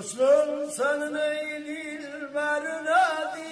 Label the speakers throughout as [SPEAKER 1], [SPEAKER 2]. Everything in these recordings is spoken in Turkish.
[SPEAKER 1] Hüsnün senin eğilir verine dide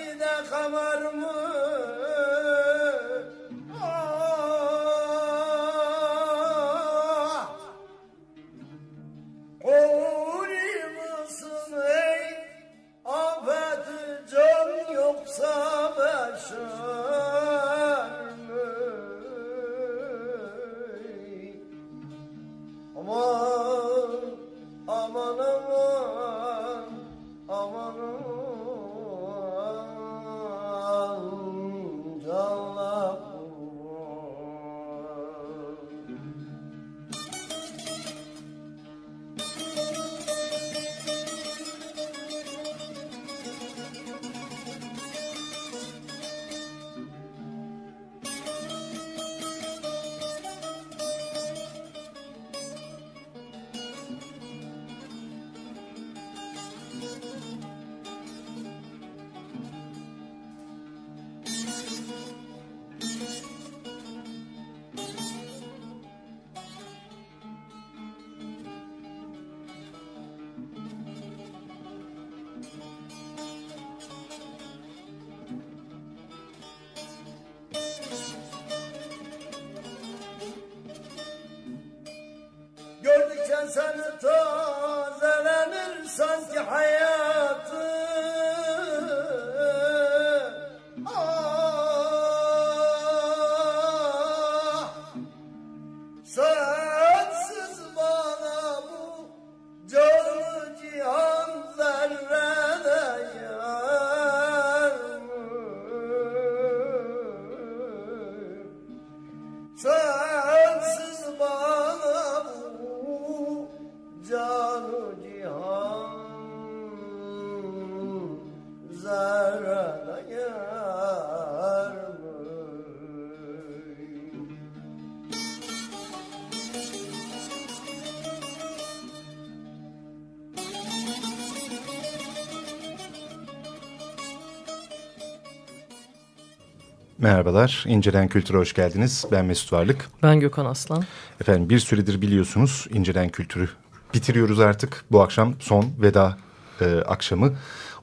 [SPEAKER 2] Merhabalar, İncelen Kültür'e hoş geldiniz. Ben Mesut Varlık.
[SPEAKER 3] Ben Gökhan Aslan.
[SPEAKER 2] Efendim bir süredir biliyorsunuz İncelen Kültür'ü bitiriyoruz artık. Bu akşam son veda e, akşamı.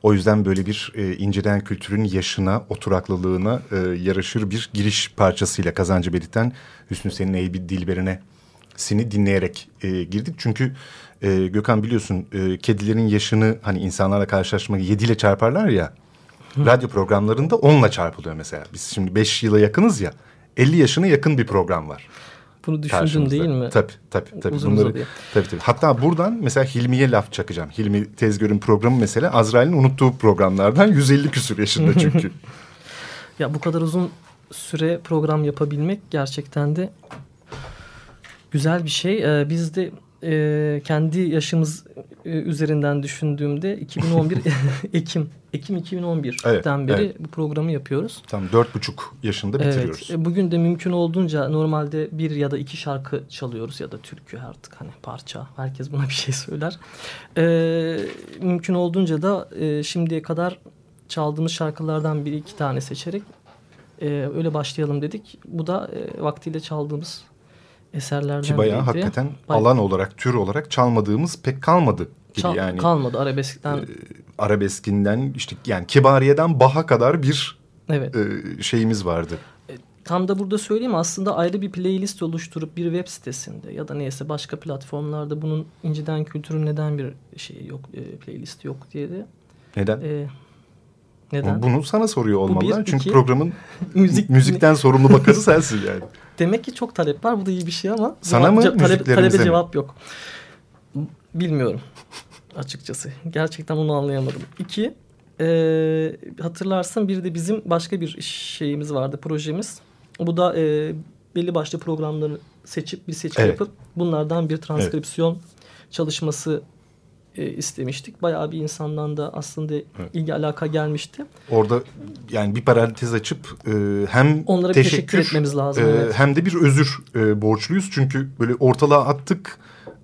[SPEAKER 2] O yüzden böyle bir e, İncelen Kültür'ün yaşına, oturaklılığına e, yaraşır bir giriş parçasıyla kazancı belirten Hüsnü Senin Eyüp Dilberine sini dinleyerek e, girdik. Çünkü e, Gökhan biliyorsun e, kedilerin yaşını hani insanlarla karşılaşmak yediyle çarparlar ya radyo programlarında onunla çarpılıyor mesela. Biz şimdi beş yıla yakınız ya. 50 yaşına yakın bir program var.
[SPEAKER 3] Bunu düşündün değil mi?
[SPEAKER 2] Tabii tabii. tabii. Uzun Bunları, tabii, tabii. Hatta buradan mesela Hilmi'ye laf çakacağım. Hilmi Tezgör'ün programı mesela Azrail'in unuttuğu programlardan 150 küsur yaşında çünkü.
[SPEAKER 3] ya bu kadar uzun süre program yapabilmek gerçekten de güzel bir şey. Ee, biz de e, kendi yaşımız üzerinden düşündüğümde 2011 Ekim Ekim 2011'den
[SPEAKER 2] Evet,
[SPEAKER 3] beri
[SPEAKER 2] evet.
[SPEAKER 3] bu programı yapıyoruz.
[SPEAKER 2] Tam dört buçuk yaşında bitiriyoruz.
[SPEAKER 3] Evet. e, Bugün de mümkün olduğunca normalde bir ya da iki şarkı çalıyoruz ya da türkü artık hani parça. Herkes buna bir şey söyler. Ee, mümkün olduğunca da e, şimdiye kadar çaldığımız şarkılardan bir iki tane seçerek e, öyle başlayalım dedik. Bu da e, vaktiyle çaldığımız eserlerden
[SPEAKER 2] Ki bayağı
[SPEAKER 3] biriydi.
[SPEAKER 2] hakikaten
[SPEAKER 3] Bayağı-
[SPEAKER 2] alan olarak, tür olarak çalmadığımız pek kalmadı gibi
[SPEAKER 3] Çal-
[SPEAKER 2] yani.
[SPEAKER 3] kalmadı arabeskten.
[SPEAKER 2] e, arabeskinden işte yani Kibariye'den Bach'a kadar bir
[SPEAKER 3] evet.
[SPEAKER 2] e, şeyimiz vardı.
[SPEAKER 3] Tam da burada söyleyeyim aslında ayrı bir playlist oluşturup bir web sitesinde ya da neyse başka platformlarda bunun inciden kültürün neden bir şeyi yok e, playlist yok diye de
[SPEAKER 2] Neden?
[SPEAKER 3] e, neden?
[SPEAKER 2] Bunu sana soruyor olmalılar.
[SPEAKER 3] bir,
[SPEAKER 2] Çünkü
[SPEAKER 3] iki.
[SPEAKER 2] programın
[SPEAKER 3] Müzik
[SPEAKER 2] müzikten sorumlu bakarı sensin yani.
[SPEAKER 3] Demek ki çok talep var. Bu da iyi bir şey ama
[SPEAKER 2] Sana mı,
[SPEAKER 3] talep, talebe
[SPEAKER 2] mi?
[SPEAKER 3] cevap yok. Bilmiyorum açıkçası. Gerçekten onu anlayamadım. İki, e, hatırlarsın bir de bizim başka bir şeyimiz vardı, projemiz. Bu da e, belli başlı programları seçip bir seçki
[SPEAKER 2] Evet.
[SPEAKER 3] yapıp bunlardan bir transkripsiyon çalışması e, istemiştik. Bayağı bir insandan da aslında ilgi alaka gelmişti.
[SPEAKER 2] Orada yani bir parantez açıp e, hem
[SPEAKER 3] Onlara
[SPEAKER 2] teşekkür
[SPEAKER 3] teşekkür etmemiz lazım,
[SPEAKER 2] e,
[SPEAKER 3] evet.
[SPEAKER 2] hem de bir özür e, borçluyuz. Çünkü böyle ortalığa attık.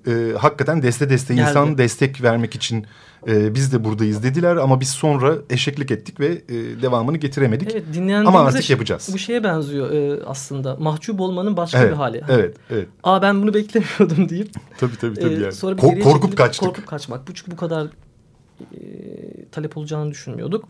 [SPEAKER 2] E, hakikaten deste deste
[SPEAKER 3] Geldi.
[SPEAKER 2] insan destek vermek için e, biz de buradayız dediler ama biz sonra eşeklik ettik ve e, devamını getiremedik.
[SPEAKER 3] Evet dinleyenlerimize
[SPEAKER 2] Ama artık
[SPEAKER 3] şey-
[SPEAKER 2] yapacağız.
[SPEAKER 3] Bu şeye benziyor e, aslında. Mahcup olmanın başka
[SPEAKER 2] evet,
[SPEAKER 3] bir hali.
[SPEAKER 2] Evet, evet.
[SPEAKER 3] Aa ben bunu beklemiyordum deyip
[SPEAKER 2] Tabii tabii tabii
[SPEAKER 3] e,
[SPEAKER 2] yani.
[SPEAKER 3] sonra
[SPEAKER 2] Ko- korkup
[SPEAKER 3] çekilip
[SPEAKER 2] kaçtık.
[SPEAKER 3] Korkup kaçmak. Bu çünkü bu kadar e, talep olacağını düşünmüyorduk.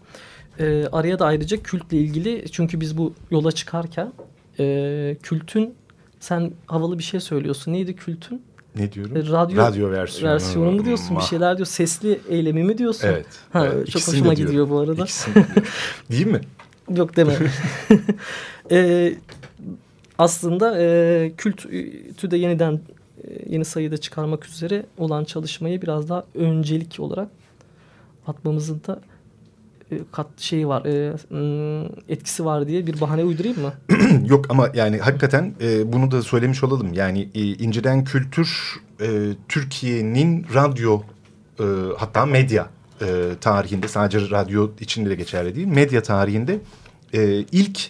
[SPEAKER 3] E, araya da ayrıca kültle ilgili çünkü biz bu yola çıkarken e, kültün sen havalı bir şey söylüyorsun. Neydi kültün?
[SPEAKER 2] Ne diyorum?
[SPEAKER 3] E, radyo,
[SPEAKER 2] Radyo versiyonu.
[SPEAKER 3] versiyonu mu diyorsun? Bir şeyler diyor. Sesli eylemi mi diyorsun?
[SPEAKER 2] Evet.
[SPEAKER 3] Ha,
[SPEAKER 2] evet.
[SPEAKER 3] çok
[SPEAKER 2] İkisini
[SPEAKER 3] hoşuma gidiyor bu arada.
[SPEAKER 2] İkisini. Değil mi?
[SPEAKER 3] Yok deme. Ee, aslında e, kültü de yeniden e, yeni sayıda çıkarmak üzere olan çalışmayı biraz daha öncelik olarak atmamızın da e, kat şeyi var, e, m, etkisi var diye bir bahane uydurayım mı?
[SPEAKER 2] Yok ama yani hakikaten e, bunu da söylemiş olalım. Yani e, İnceden Kültür e, Türkiye'nin radyo e, hatta medya e, tarihinde sadece radyo içinde de geçerli değil. Medya tarihinde e, ilk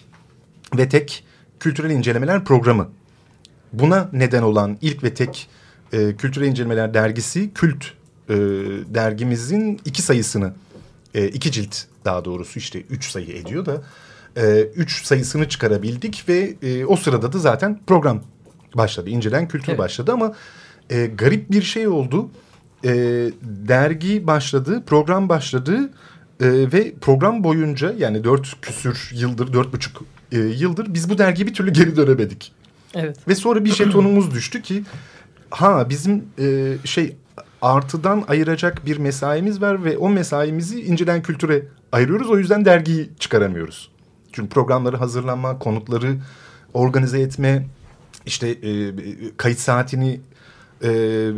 [SPEAKER 2] ve tek kültürel incelemeler programı. Buna neden olan ilk ve tek e, kültürel incelemeler dergisi Kült e, dergimizin iki sayısını e, iki cilt daha doğrusu işte üç sayı ediyor da e, üç sayısını çıkarabildik ve e, o sırada da zaten program başladı. İncelen kültür
[SPEAKER 3] Evet.
[SPEAKER 2] başladı ama e, garip bir şey oldu. E, dergi başladı, program başladı e, ve program boyunca yani dört küsür yıldır, dört buçuk e, yıldır biz bu dergiye bir türlü geri dönemedik.
[SPEAKER 3] Evet.
[SPEAKER 2] Ve sonra bir jetonumuz düştü ki ha bizim e, şey artıdan ayıracak bir mesaimiz var ve o mesaimizi incelen kültüre ayırıyoruz. O yüzden dergiyi çıkaramıyoruz. Çünkü programları hazırlanma, konukları organize etme, işte e, kayıt saatini e,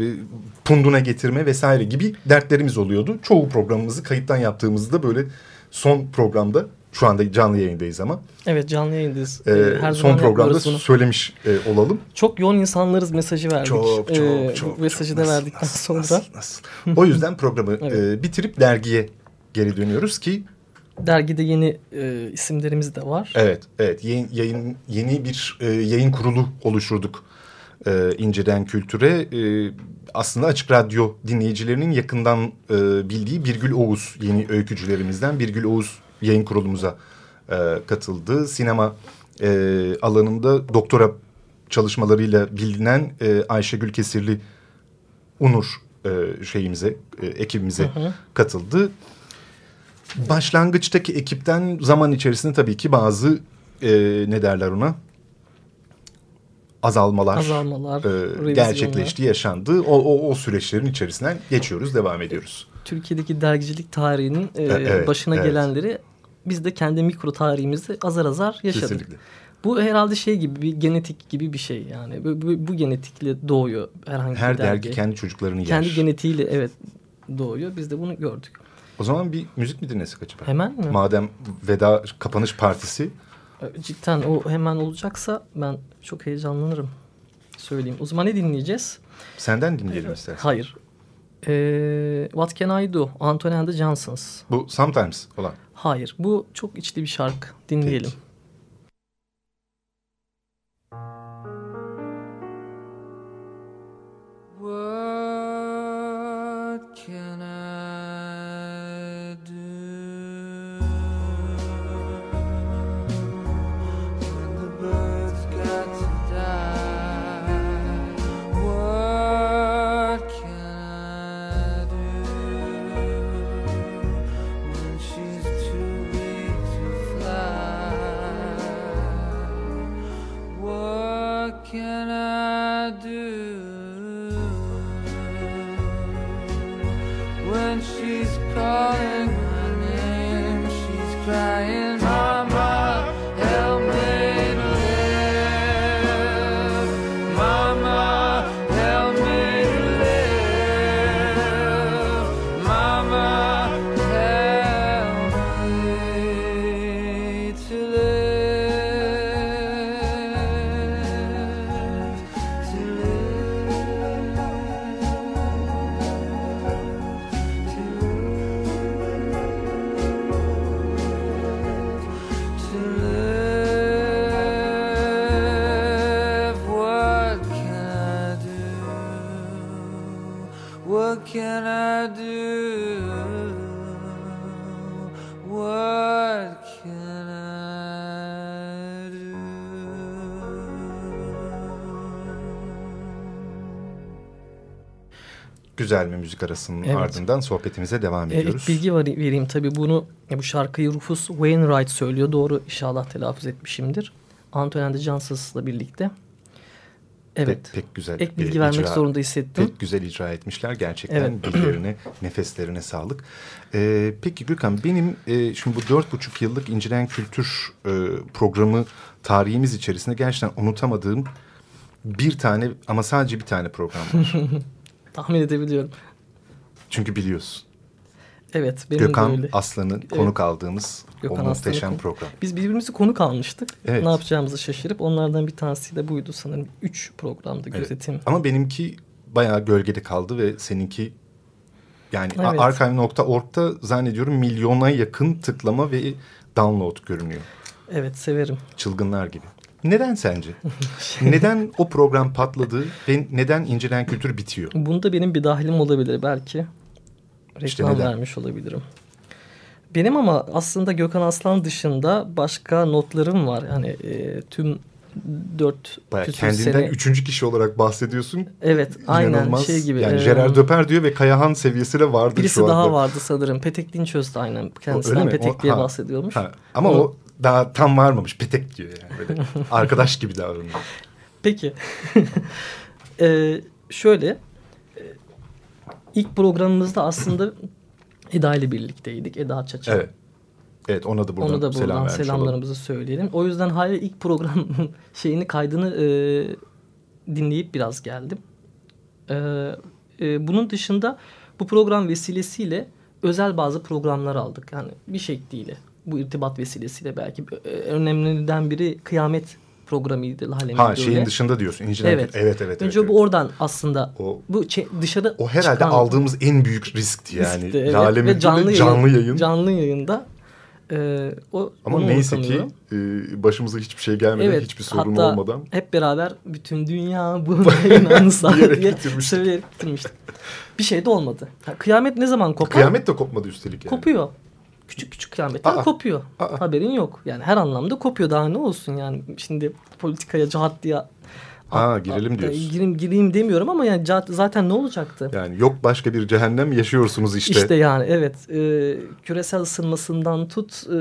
[SPEAKER 2] punduna getirme vesaire gibi dertlerimiz oluyordu. Çoğu programımızı kayıttan yaptığımızda böyle son programda şu anda canlı yayındayız ama
[SPEAKER 3] Evet canlı yayındayız.
[SPEAKER 2] e,
[SPEAKER 3] Ee, her
[SPEAKER 2] son programda
[SPEAKER 3] bunu.
[SPEAKER 2] söylemiş e, olalım.
[SPEAKER 3] Çok yoğun insanlarız mesajı verdik.
[SPEAKER 2] Çok çok
[SPEAKER 3] Ee,
[SPEAKER 2] çok.
[SPEAKER 3] mesajı
[SPEAKER 2] çok.
[SPEAKER 3] da
[SPEAKER 2] Nasıl,
[SPEAKER 3] verdikten
[SPEAKER 2] nasıl,
[SPEAKER 3] sonra
[SPEAKER 2] Nasıl, nasıl? O yüzden programı
[SPEAKER 3] Evet.
[SPEAKER 2] e, bitirip dergiye geri dönüyoruz ki
[SPEAKER 3] dergide yeni e, isimlerimiz de var.
[SPEAKER 2] evet evet yayın, yayın yeni bir e, yayın kurulu oluşturduk e, inceden kültüre. E, aslında Açık Radyo dinleyicilerinin yakından e, bildiği Birgül Oğuz yeni öykücülerimizden Birgül Oğuz yayın kurulumuza e, katıldı. Sinema e, alanında doktora çalışmalarıyla bilinen e, Ayşegül Kesirli Unur e, şeyimize, e, ekibimize
[SPEAKER 3] Hı hı.
[SPEAKER 2] katıldı. Başlangıçtaki ekipten zaman içerisinde tabii ki bazı e, ne derler ona azalmalar,
[SPEAKER 3] Azalmalar,
[SPEAKER 2] e, gerçekleşti, yaşandı. O, o, o süreçlerin içerisinden geçiyoruz, devam ediyoruz.
[SPEAKER 3] Türkiye'deki dergicilik tarihinin e,
[SPEAKER 2] evet,
[SPEAKER 3] başına
[SPEAKER 2] evet.
[SPEAKER 3] gelenleri biz de kendi mikro tarihimizde azar azar yaşadık.
[SPEAKER 2] Kesinlikle.
[SPEAKER 3] Bu herhalde şey gibi bir genetik gibi bir şey yani. Bu, bu, bu genetikle doğuyor herhangi
[SPEAKER 2] Her
[SPEAKER 3] bir dergi.
[SPEAKER 2] dergi kendi çocuklarını yer.
[SPEAKER 3] Kendi genetiğiyle evet doğuyor. Biz de bunu gördük.
[SPEAKER 2] O zaman bir müzik mi dinlesek acaba?
[SPEAKER 3] Hemen mi?
[SPEAKER 2] Madem veda kapanış partisi.
[SPEAKER 3] E, Cidden o hemen olacaksa ben çok heyecanlanırım. Söyleyeyim. O zaman ne dinleyeceğiz?
[SPEAKER 2] Senden dinleyelim istersen.
[SPEAKER 3] Hayır. Ee, What Can I Do? Anthony and the Johnsons.
[SPEAKER 2] Bu Sometimes olan.
[SPEAKER 3] Hayır. Bu çok içli bir şarkı. Dinleyelim.
[SPEAKER 2] Peki. Güzel bir müzik arasının
[SPEAKER 3] Evet.
[SPEAKER 2] ardından sohbetimize devam
[SPEAKER 3] E,
[SPEAKER 2] ediyoruz.
[SPEAKER 3] ek bilgi var, vereyim tabii bunu e, bu şarkıyı Rufus Wainwright söylüyor. Doğru inşallah telaffuz etmişimdir. And the Johnsons'la birlikte. Evet.
[SPEAKER 2] Pek, pek güzel.
[SPEAKER 3] Ek
[SPEAKER 2] bir
[SPEAKER 3] bilgi vermek
[SPEAKER 2] icra-
[SPEAKER 3] zorunda hissettim.
[SPEAKER 2] Pek güzel icra etmişler. Gerçekten
[SPEAKER 3] Evet.
[SPEAKER 2] nefeslerine sağlık. Ee, peki Gökhan benim e, şimdi bu dört buçuk yıllık İncelen Kültür e, programı tarihimiz içerisinde gerçekten unutamadığım bir tane ama sadece bir tane program var.
[SPEAKER 3] Tahmin edebiliyorum.
[SPEAKER 2] Çünkü biliyorsun.
[SPEAKER 3] Evet benim de
[SPEAKER 2] Gökhan
[SPEAKER 3] öyle.
[SPEAKER 2] Aslan'ı konuk aldığımız
[SPEAKER 3] Gökhan
[SPEAKER 2] o muhteşem program.
[SPEAKER 3] Biz birbirimizi konuk almıştık.
[SPEAKER 2] Evet.
[SPEAKER 3] Ne yapacağımızı şaşırıp onlardan bir tanesi de buydu sanırım. Üç programdı
[SPEAKER 2] Evet.
[SPEAKER 3] gözetim.
[SPEAKER 2] Ama benimki bayağı gölgede kaldı ve seninki yani
[SPEAKER 3] Evet.
[SPEAKER 2] archive.org'da zannediyorum milyona yakın tıklama ve download görünüyor.
[SPEAKER 3] Evet severim.
[SPEAKER 2] Çılgınlar gibi. Neden sence? neden o program patladı ve neden İncelen Kültür bitiyor?
[SPEAKER 3] Bunda benim bir dahilim olabilir belki. Reklam
[SPEAKER 2] İşte neden?
[SPEAKER 3] vermiş olabilirim. Benim ama aslında Gökhan Aslan dışında başka notlarım var. Yani e, tüm dört
[SPEAKER 2] Bayağı kendinden
[SPEAKER 3] sene.
[SPEAKER 2] üçüncü kişi olarak bahsediyorsun.
[SPEAKER 3] Evet aynen
[SPEAKER 2] İnanılmaz.
[SPEAKER 3] şey gibi.
[SPEAKER 2] Yani
[SPEAKER 3] e,
[SPEAKER 2] Gerard Döper diyor ve Kayahan seviyesine vardı
[SPEAKER 3] Birisi
[SPEAKER 2] şu anda.
[SPEAKER 3] daha vardı sanırım. Petek Dinçöz de aynen. Kendisinden
[SPEAKER 2] mi?
[SPEAKER 3] Petek
[SPEAKER 2] O-
[SPEAKER 3] diye
[SPEAKER 2] ha.
[SPEAKER 3] bahsediyormuş.
[SPEAKER 2] Ha, ama
[SPEAKER 3] Onu-
[SPEAKER 2] o daha tam varmamış. Petek diyor yani. Böyle arkadaş gibi davranıyor.
[SPEAKER 3] Peki. Ee, şöyle. e, ilk programımızda aslında Eda ile birlikteydik. Eda Çaça.
[SPEAKER 2] Evet. Evet ona da buradan,
[SPEAKER 3] Onu da
[SPEAKER 2] selam
[SPEAKER 3] buradan
[SPEAKER 2] olalım.
[SPEAKER 3] selamlarımızı söyleyelim. O yüzden hala ilk program şeyini kaydını e, dinleyip biraz geldim. E, e, bunun dışında bu program vesilesiyle özel bazı programlar aldık. Yani bir şekliyle bu irtibat vesilesiyle belki e, önemlilerinden biri kıyamet programıydı. Lale'nin
[SPEAKER 2] Ha şeyin dışında diyorsun. İncelen
[SPEAKER 3] Evet.
[SPEAKER 2] Evet evet.
[SPEAKER 3] Önce
[SPEAKER 2] evet,
[SPEAKER 3] bu oradan aslında
[SPEAKER 2] O-
[SPEAKER 3] bu dışarı
[SPEAKER 2] O herhalde
[SPEAKER 3] çıkan-
[SPEAKER 2] aldığımız en büyük riskti yani.
[SPEAKER 3] riskti, evet.
[SPEAKER 2] Lale
[SPEAKER 3] Ve canlı,
[SPEAKER 2] canlı
[SPEAKER 3] yayın,
[SPEAKER 2] yayın.
[SPEAKER 3] Canlı yayında e, o
[SPEAKER 2] Ama neyse ki e, başımıza hiçbir şey gelmeden,
[SPEAKER 3] Evet,
[SPEAKER 2] hiçbir sorun
[SPEAKER 3] hatta
[SPEAKER 2] olmadan.
[SPEAKER 3] hep beraber bütün dünya bu inansa diye
[SPEAKER 2] bitirmiştik.
[SPEAKER 3] söyleyerek bitirmiştik. Bir şey de olmadı. Ha, kıyamet ne zaman kopar?
[SPEAKER 2] Kıyamet de kopmadı üstelik yani.
[SPEAKER 3] Kopuyor. Küçük küçük kıyametler
[SPEAKER 2] Aa.
[SPEAKER 3] kopuyor.
[SPEAKER 2] Aa.
[SPEAKER 3] Haberin yok. Yani her anlamda kopuyor. Daha ne olsun yani. Şimdi politikaya cahat diye
[SPEAKER 2] Ha girelim diyorsun.
[SPEAKER 3] gireyim, gireyim demiyorum ama yani zaten ne olacaktı?
[SPEAKER 2] Yani yok başka bir cehennem yaşıyorsunuz işte.
[SPEAKER 3] İşte yani evet e, küresel ısınmasından tut e,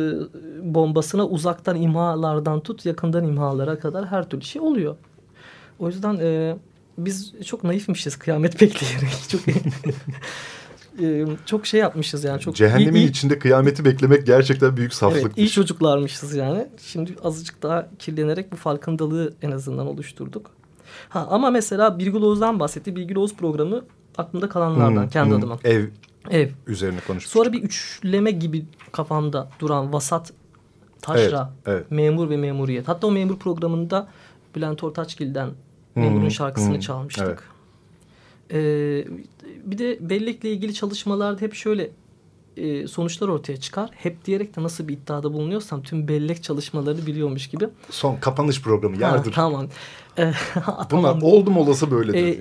[SPEAKER 3] bombasına uzaktan imhalardan tut yakından imhalara kadar her türlü şey oluyor. O yüzden e, biz çok naifmişiz kıyamet bekleyerek. Çok e, çok şey yapmışız yani. Çok
[SPEAKER 2] Cehennemin
[SPEAKER 3] iyi, iyi-
[SPEAKER 2] içinde kıyameti beklemek gerçekten büyük
[SPEAKER 3] Evet,
[SPEAKER 2] saflıkmış.
[SPEAKER 3] iyi çocuklarmışız yani. Şimdi azıcık daha kirlenerek bu farkındalığı en azından oluşturduk. Ha, ama mesela Birgül Oğuz'dan bahsetti. Birgül Oğuz programı aklımda kalanlardan
[SPEAKER 2] Hmm,
[SPEAKER 3] kendi
[SPEAKER 2] hmm.
[SPEAKER 3] adıma.
[SPEAKER 2] Ev
[SPEAKER 3] Ev.
[SPEAKER 2] üzerine konuşmuştuk.
[SPEAKER 3] Sonra bir üçleme gibi kafamda duran vasat taşra,
[SPEAKER 2] Evet, evet.
[SPEAKER 3] memur ve memuriyet. Hatta o memur programında Bülent Ortaçgil'den memurun
[SPEAKER 2] Hmm,
[SPEAKER 3] şarkısını
[SPEAKER 2] hmm,
[SPEAKER 3] çalmıştık. Ee, bir de bellekle ilgili çalışmalarda hep şöyle e, sonuçlar ortaya çıkar. Hep diyerek de nasıl bir iddiada bulunuyorsam tüm bellek çalışmalarını biliyormuş gibi.
[SPEAKER 2] Son kapanış programı
[SPEAKER 3] Ha,
[SPEAKER 2] yardır.
[SPEAKER 3] tamam. Ee,
[SPEAKER 2] Bunlar
[SPEAKER 3] tamam.
[SPEAKER 2] oldum olası böyledir.
[SPEAKER 3] Ee,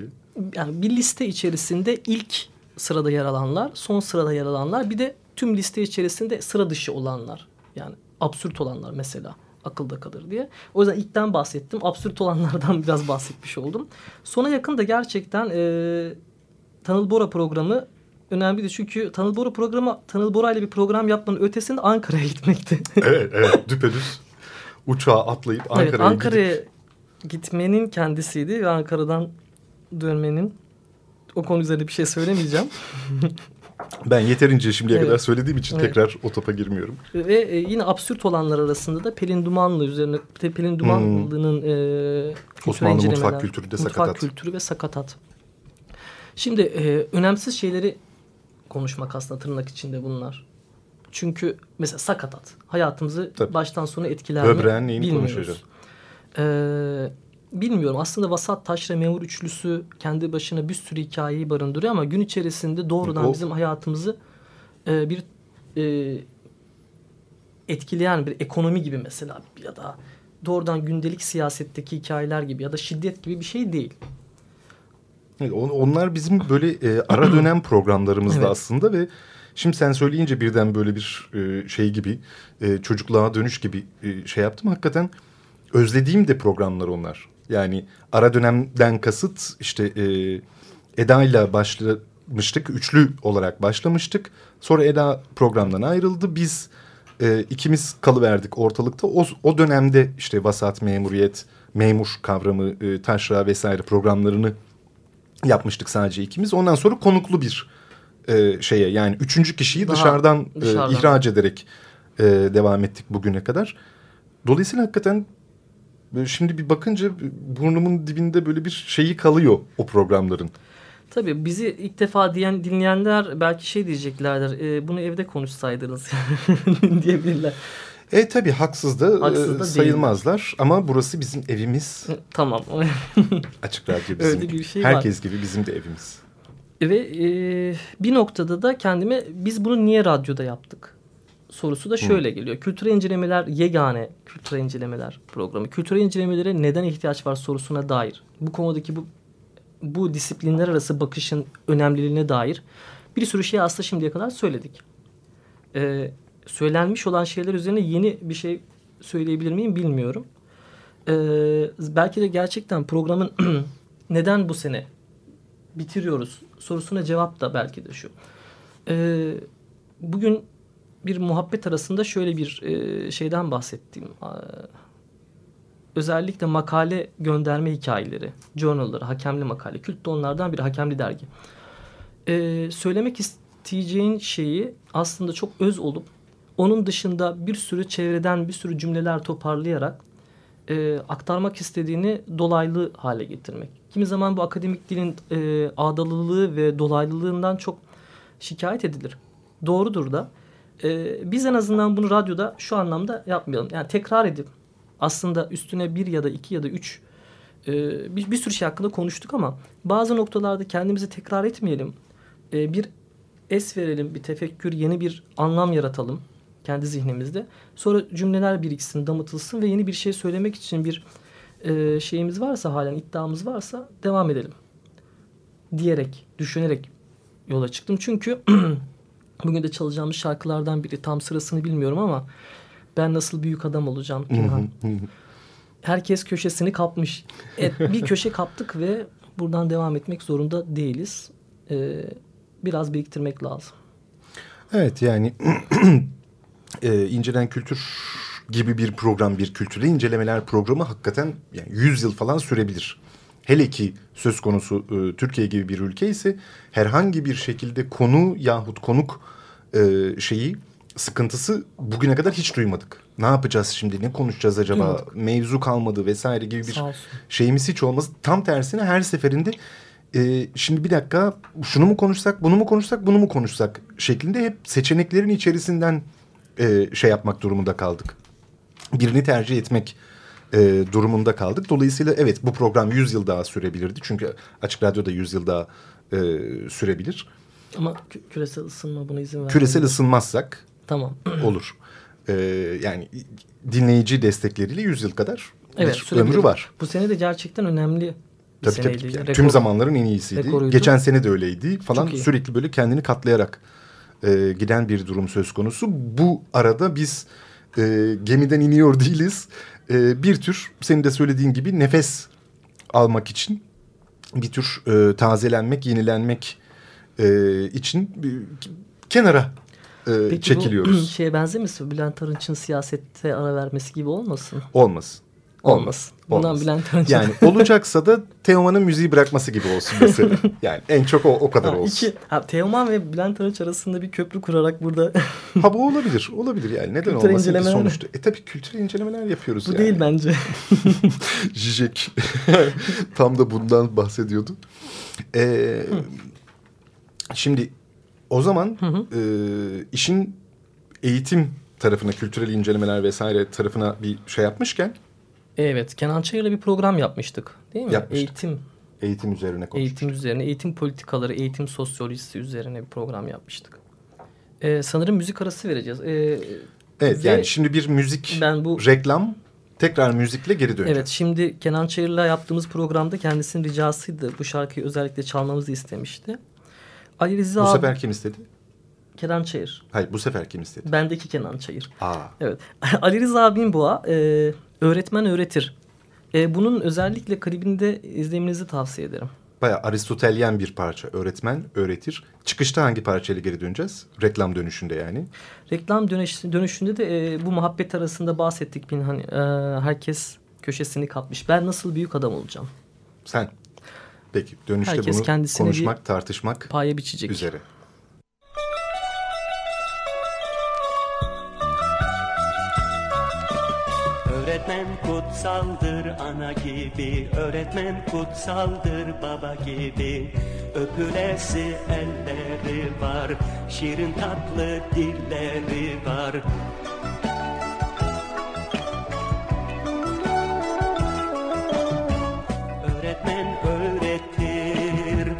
[SPEAKER 3] yani bir liste içerisinde ilk sırada yer alanlar, son sırada yer alanlar, bir de tüm liste içerisinde sıra dışı olanlar. Yani absürt olanlar mesela akılda kalır diye. O yüzden ilkten bahsettim. Absürt olanlardan biraz bahsetmiş oldum. Sona yakın da gerçekten e, Tanıl Bora programı önemliydi. Çünkü Tanıl Bora programı Tanıl Bora ile bir program yapmanın ötesinde Ankara'ya gitmekti.
[SPEAKER 2] Evet, evet. Düpedüz uçağa atlayıp Ankara'ya
[SPEAKER 3] evet,
[SPEAKER 2] gidip
[SPEAKER 3] Ankara'ya gitmenin kendisiydi ve Ankara'dan dönmenin o konu üzerine bir şey söylemeyeceğim.
[SPEAKER 2] ben yeterince şimdiye
[SPEAKER 3] Evet.
[SPEAKER 2] kadar söylediğim için
[SPEAKER 3] Evet.
[SPEAKER 2] tekrar o topa girmiyorum.
[SPEAKER 3] ve e, yine absürt olanlar arasında da Pelin Dumanlı üzerine Pelin Dumanlı'nın e, kültür
[SPEAKER 2] Hmm. Osmanlı
[SPEAKER 3] incelemeler,
[SPEAKER 2] mutfak kültürü de
[SPEAKER 3] mutfak
[SPEAKER 2] sakatat.
[SPEAKER 3] kültürü ve sakatat. Şimdi e, önemsiz şeyleri konuşmak aslında tırnak içinde bunlar. Çünkü mesela sakatat hayatımızı
[SPEAKER 2] Tabii.
[SPEAKER 3] baştan sona etkiler mi bilmiyoruz. Ee, bilmiyorum aslında Vasat Taşra Memur üçlüsü kendi başına bir sürü hikayeyi barındırıyor ama gün içerisinde doğrudan
[SPEAKER 2] O-
[SPEAKER 3] bizim hayatımızı e, bir e, etkileyen bir ekonomi gibi mesela ya da doğrudan gündelik siyasetteki hikayeler gibi ya da şiddet gibi bir şey değil.
[SPEAKER 2] Evet, on- onlar bizim böyle e, ara dönem programlarımızda
[SPEAKER 3] Evet.
[SPEAKER 2] aslında ve şimdi sen söyleyince birden böyle bir e, şey gibi e, çocukluğa dönüş gibi e, şey yaptım. Hakikaten özlediğim de programlar onlar. Yani ara dönemden kasıt işte e, Eda ile başlamıştık. Üçlü olarak başlamıştık. Sonra Eda programdan ayrıldı. Biz e, ikimiz kalıverdik ortalıkta. O, o dönemde işte vasat, memuriyet, memur kavramı, e, taşra vesaire programlarını yapmıştık sadece ikimiz. Ondan sonra konuklu bir e, şeye yani üçüncü kişiyi
[SPEAKER 3] Daha
[SPEAKER 2] dışarıdan, e,
[SPEAKER 3] dışarıdan.
[SPEAKER 2] ihraç ederek e, devam ettik bugüne kadar. Dolayısıyla hakikaten böyle şimdi bir bakınca burnumun dibinde böyle bir şeyi kalıyor o programların.
[SPEAKER 3] Tabii bizi ilk defa diyen dinleyenler belki şey diyeceklerdir. e, bunu evde konuşsaydınız diyebilirler.
[SPEAKER 2] E tabii haksız da,
[SPEAKER 3] Haksız
[SPEAKER 2] e,
[SPEAKER 3] da değil.
[SPEAKER 2] sayılmazlar ama burası bizim evimiz.
[SPEAKER 3] tamam.
[SPEAKER 2] Açık radyo bizim.
[SPEAKER 3] Öyle bir şey var.
[SPEAKER 2] Herkes gibi bizim de evimiz.
[SPEAKER 3] Ve e, bir noktada da kendime biz bunu niye radyoda yaptık sorusu da şöyle geliyor. Kültür incelemeler yegane kültür incelemeler programı. Kültür incelemelere neden ihtiyaç var sorusuna dair. Bu konudaki bu bu disiplinler arası bakışın önemliliğine dair bir sürü şey aslında şimdiye kadar söyledik. E, söylenmiş olan şeyler üzerine yeni bir şey söyleyebilir miyim bilmiyorum. E, belki de gerçekten programın neden bu sene bitiriyoruz sorusuna cevap da belki de şu. Ee, bugün bir muhabbet arasında şöyle bir e, şeyden bahsettiğim. Özellikle makale gönderme hikayeleri, journalları, hakemli makale. Kült de onlardan bir hakemli dergi. Ee, söylemek isteyeceğin şeyi aslında çok öz olup onun dışında bir sürü çevreden bir sürü cümleler toparlayarak e, aktarmak istediğini dolaylı hale getirmek. Kimi zaman bu akademik dilin e, ağdalılığı ve dolaylılığından çok şikayet edilir. Doğrudur da. E, biz en azından bunu radyoda şu anlamda yapmayalım. Yani tekrar edip aslında üstüne bir ya da iki ya da üç e, bir, bir sürü şey hakkında konuştuk ama bazı noktalarda kendimizi tekrar etmeyelim. E, bir es verelim, bir tefekkür, yeni bir anlam yaratalım kendi zihnimizde. Sonra cümleler biriksin, damıtılsın ve yeni bir şey söylemek için bir e, şeyimiz varsa halen iddiamız varsa devam edelim. Diyerek, düşünerek yola çıktım. Çünkü bugün de çalacağımız şarkılardan biri tam sırasını bilmiyorum ama ben nasıl büyük adam olacağım Pinhan. Herkes köşesini kapmış. Evet, bir köşe kaptık ve buradan devam etmek zorunda değiliz. Ee, biraz biriktirmek lazım.
[SPEAKER 2] Evet yani e, incelen kültür gibi bir program, bir kültürel incelemeler programı hakikaten yani 100 yıl falan sürebilir. Hele ki söz konusu e, Türkiye gibi bir ülke ise herhangi bir şekilde konu yahut konuk e, şeyi sıkıntısı bugüne kadar hiç duymadık. Ne yapacağız şimdi, ne konuşacağız acaba,
[SPEAKER 3] Duymadık.
[SPEAKER 2] mevzu kalmadı vesaire gibi bir şeyimiz hiç olmaz. Tam tersine her seferinde e, şimdi bir dakika şunu mu konuşsak, bunu mu konuşsak, bunu mu konuşsak şeklinde hep seçeneklerin içerisinden e, şey yapmak durumunda kaldık. Birini tercih etmek e, durumunda kaldık. Dolayısıyla evet bu program 100 yıl daha sürebilirdi. Çünkü Açık Radyo'da 100 yıl daha e, sürebilir.
[SPEAKER 3] Ama kü- küresel ısınma buna izin vermiyor.
[SPEAKER 2] Küresel ısınmazsak
[SPEAKER 3] Tamam.
[SPEAKER 2] olur. E, yani dinleyici destekleriyle 100 yıl kadar
[SPEAKER 3] Evet,
[SPEAKER 2] bir ömrü var.
[SPEAKER 3] Bu sene de gerçekten önemli bir
[SPEAKER 2] Tabii tabii.
[SPEAKER 3] seneydi.
[SPEAKER 2] Yani
[SPEAKER 3] Rekor-
[SPEAKER 2] tüm zamanların en iyisiydi.
[SPEAKER 3] rekoruydu.
[SPEAKER 2] Geçen sene de öyleydi falan. Sürekli böyle kendini katlayarak e, giden bir durum söz konusu. Bu arada biz e, gemiden iniyor değiliz. E, bir tür senin de söylediğin gibi nefes almak için bir tür e, tazelenmek, yenilenmek e, için bir, kenara e,
[SPEAKER 3] Peki bu
[SPEAKER 2] çekiliyoruz.
[SPEAKER 3] şeye benzemesin? Bülent Arınç'ın siyasette ara vermesi gibi olmasın?
[SPEAKER 2] Olmasın.
[SPEAKER 3] Olmasın. Bundan
[SPEAKER 2] Olmasın.
[SPEAKER 3] Bülent.
[SPEAKER 2] Yani olacaksa da Teoman'ın müziği bırakması gibi olsun mesela. Yani en çok o, o kadar
[SPEAKER 3] Ha,
[SPEAKER 2] olsun.
[SPEAKER 3] iki, ha, Teoman ve Bülent Arınç arasında bir köprü kurarak burada
[SPEAKER 2] Ha bu olabilir. Olabilir yani. Neden
[SPEAKER 3] Kültür
[SPEAKER 2] olmasın ki
[SPEAKER 3] incelemeler-
[SPEAKER 2] sonuçta. E tabii kültür incelemeler yapıyoruz
[SPEAKER 3] bu
[SPEAKER 2] yani.
[SPEAKER 3] değil bence.
[SPEAKER 2] Zizek. Tam da bundan bahsediyordu. Ee, şimdi o zaman e, işin eğitim tarafına, kültürel incelemeler vesaire tarafına bir şey yapmışken
[SPEAKER 3] evet, Kenan Çayır'la bir program yapmıştık. Değil mi?
[SPEAKER 2] Yapmıştık.
[SPEAKER 3] Eğitim,
[SPEAKER 2] eğitim üzerine konuştuk.
[SPEAKER 3] eğitim üzerine, eğitim politikaları, eğitim sosyolojisi üzerine bir program yapmıştık. Ee, sanırım müzik arası vereceğiz. Ee,
[SPEAKER 2] Evet
[SPEAKER 3] ve
[SPEAKER 2] yani şimdi bir müzik
[SPEAKER 3] ben bu
[SPEAKER 2] reklam tekrar müzikle geri döneceğiz.
[SPEAKER 3] Evet şimdi Kenan Çayır'la yaptığımız programda kendisinin ricasıydı. Bu şarkıyı özellikle çalmamızı istemişti. Ali Rıza
[SPEAKER 2] Bu
[SPEAKER 3] abi-
[SPEAKER 2] sefer kim istedi?
[SPEAKER 3] Kenan Çayır.
[SPEAKER 2] Hayır bu sefer kim istedi?
[SPEAKER 3] Bendeki Kenan Çayır.
[SPEAKER 2] Aa.
[SPEAKER 3] Evet. Ali Rıza Binboğa e, öğretmen öğretir. E, bunun özellikle klibinde izlemenizi tavsiye ederim.
[SPEAKER 2] Bayağı Aristotelyen bir parça. Öğretmen öğretir. Çıkışta hangi parçayla geri döneceğiz? Reklam dönüşünde yani.
[SPEAKER 3] Reklam dönüş, dönüşünde de e, bu muhabbet arasında bahsettik. bin hani e, herkes köşesini kapmış. Ben nasıl büyük adam olacağım?
[SPEAKER 2] Sen. Peki dönüşte
[SPEAKER 3] Herkes
[SPEAKER 2] bunu konuşmak, tartışmak
[SPEAKER 3] Paye biçecek.
[SPEAKER 2] üzere.
[SPEAKER 4] Öğretmen kutsaldır ana gibi. Öğretmen kutsaldır baba gibi. Öpülesi elleri var Şirin tatlı dilleri var. Öğretmen öğretir.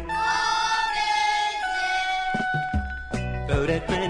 [SPEAKER 4] Öğretmen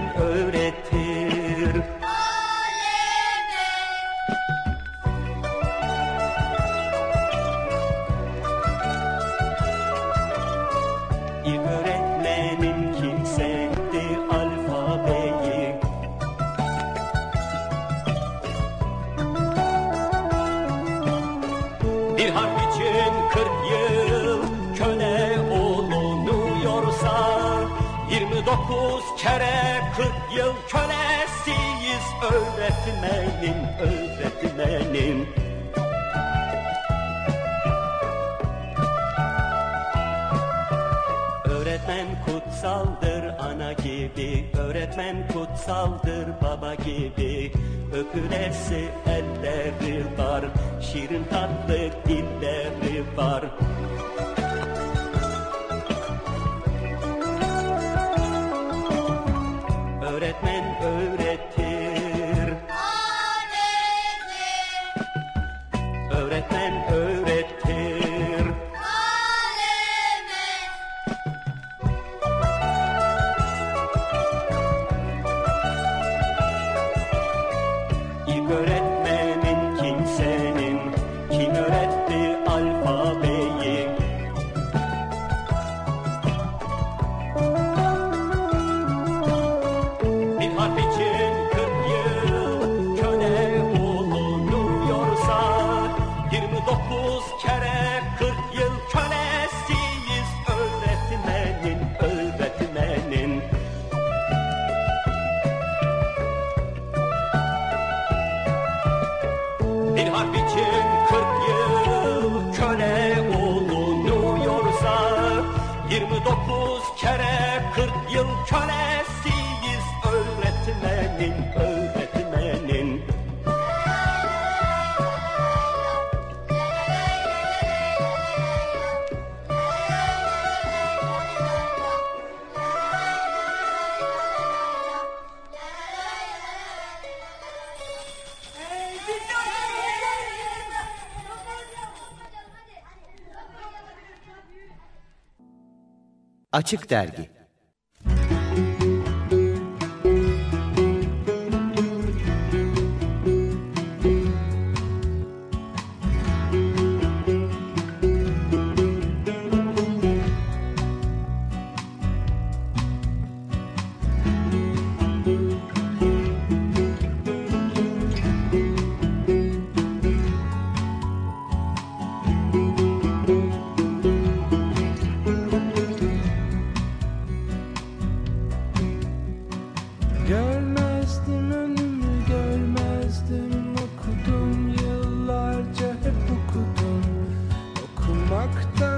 [SPEAKER 5] Açık Dergi
[SPEAKER 6] uzakta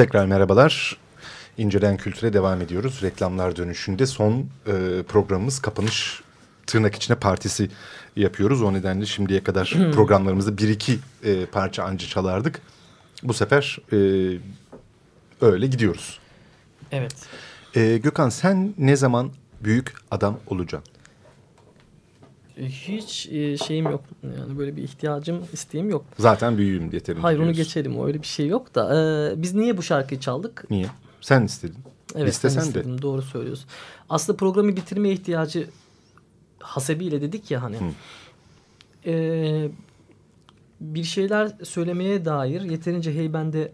[SPEAKER 2] Tekrar merhabalar. İncelen Kültür'e devam ediyoruz. Reklamlar dönüşünde son e, programımız kapanış tırnak içine partisi yapıyoruz. O nedenle şimdiye kadar programlarımızda bir iki e, parça anca çalardık. Bu sefer e, öyle gidiyoruz.
[SPEAKER 3] Evet.
[SPEAKER 2] E, Gökhan sen ne zaman büyük adam olacaksın?
[SPEAKER 3] Hiç e, şeyim yok. Yani böyle bir ihtiyacım, isteğim yok.
[SPEAKER 2] Zaten büyüğüm yeterince.
[SPEAKER 3] Hayır onu
[SPEAKER 2] diyorsun.
[SPEAKER 3] geçelim. Öyle bir şey yok da. e, biz niye bu şarkıyı çaldık?
[SPEAKER 2] Niye? Sen istedin.
[SPEAKER 3] Evet
[SPEAKER 2] İstesen
[SPEAKER 3] ben
[SPEAKER 2] de.
[SPEAKER 3] istedim. Doğru söylüyorsun. Aslında programı bitirme ihtiyacı hasebiyle dedik ya hani. E, bir şeyler söylemeye dair yeterince heybende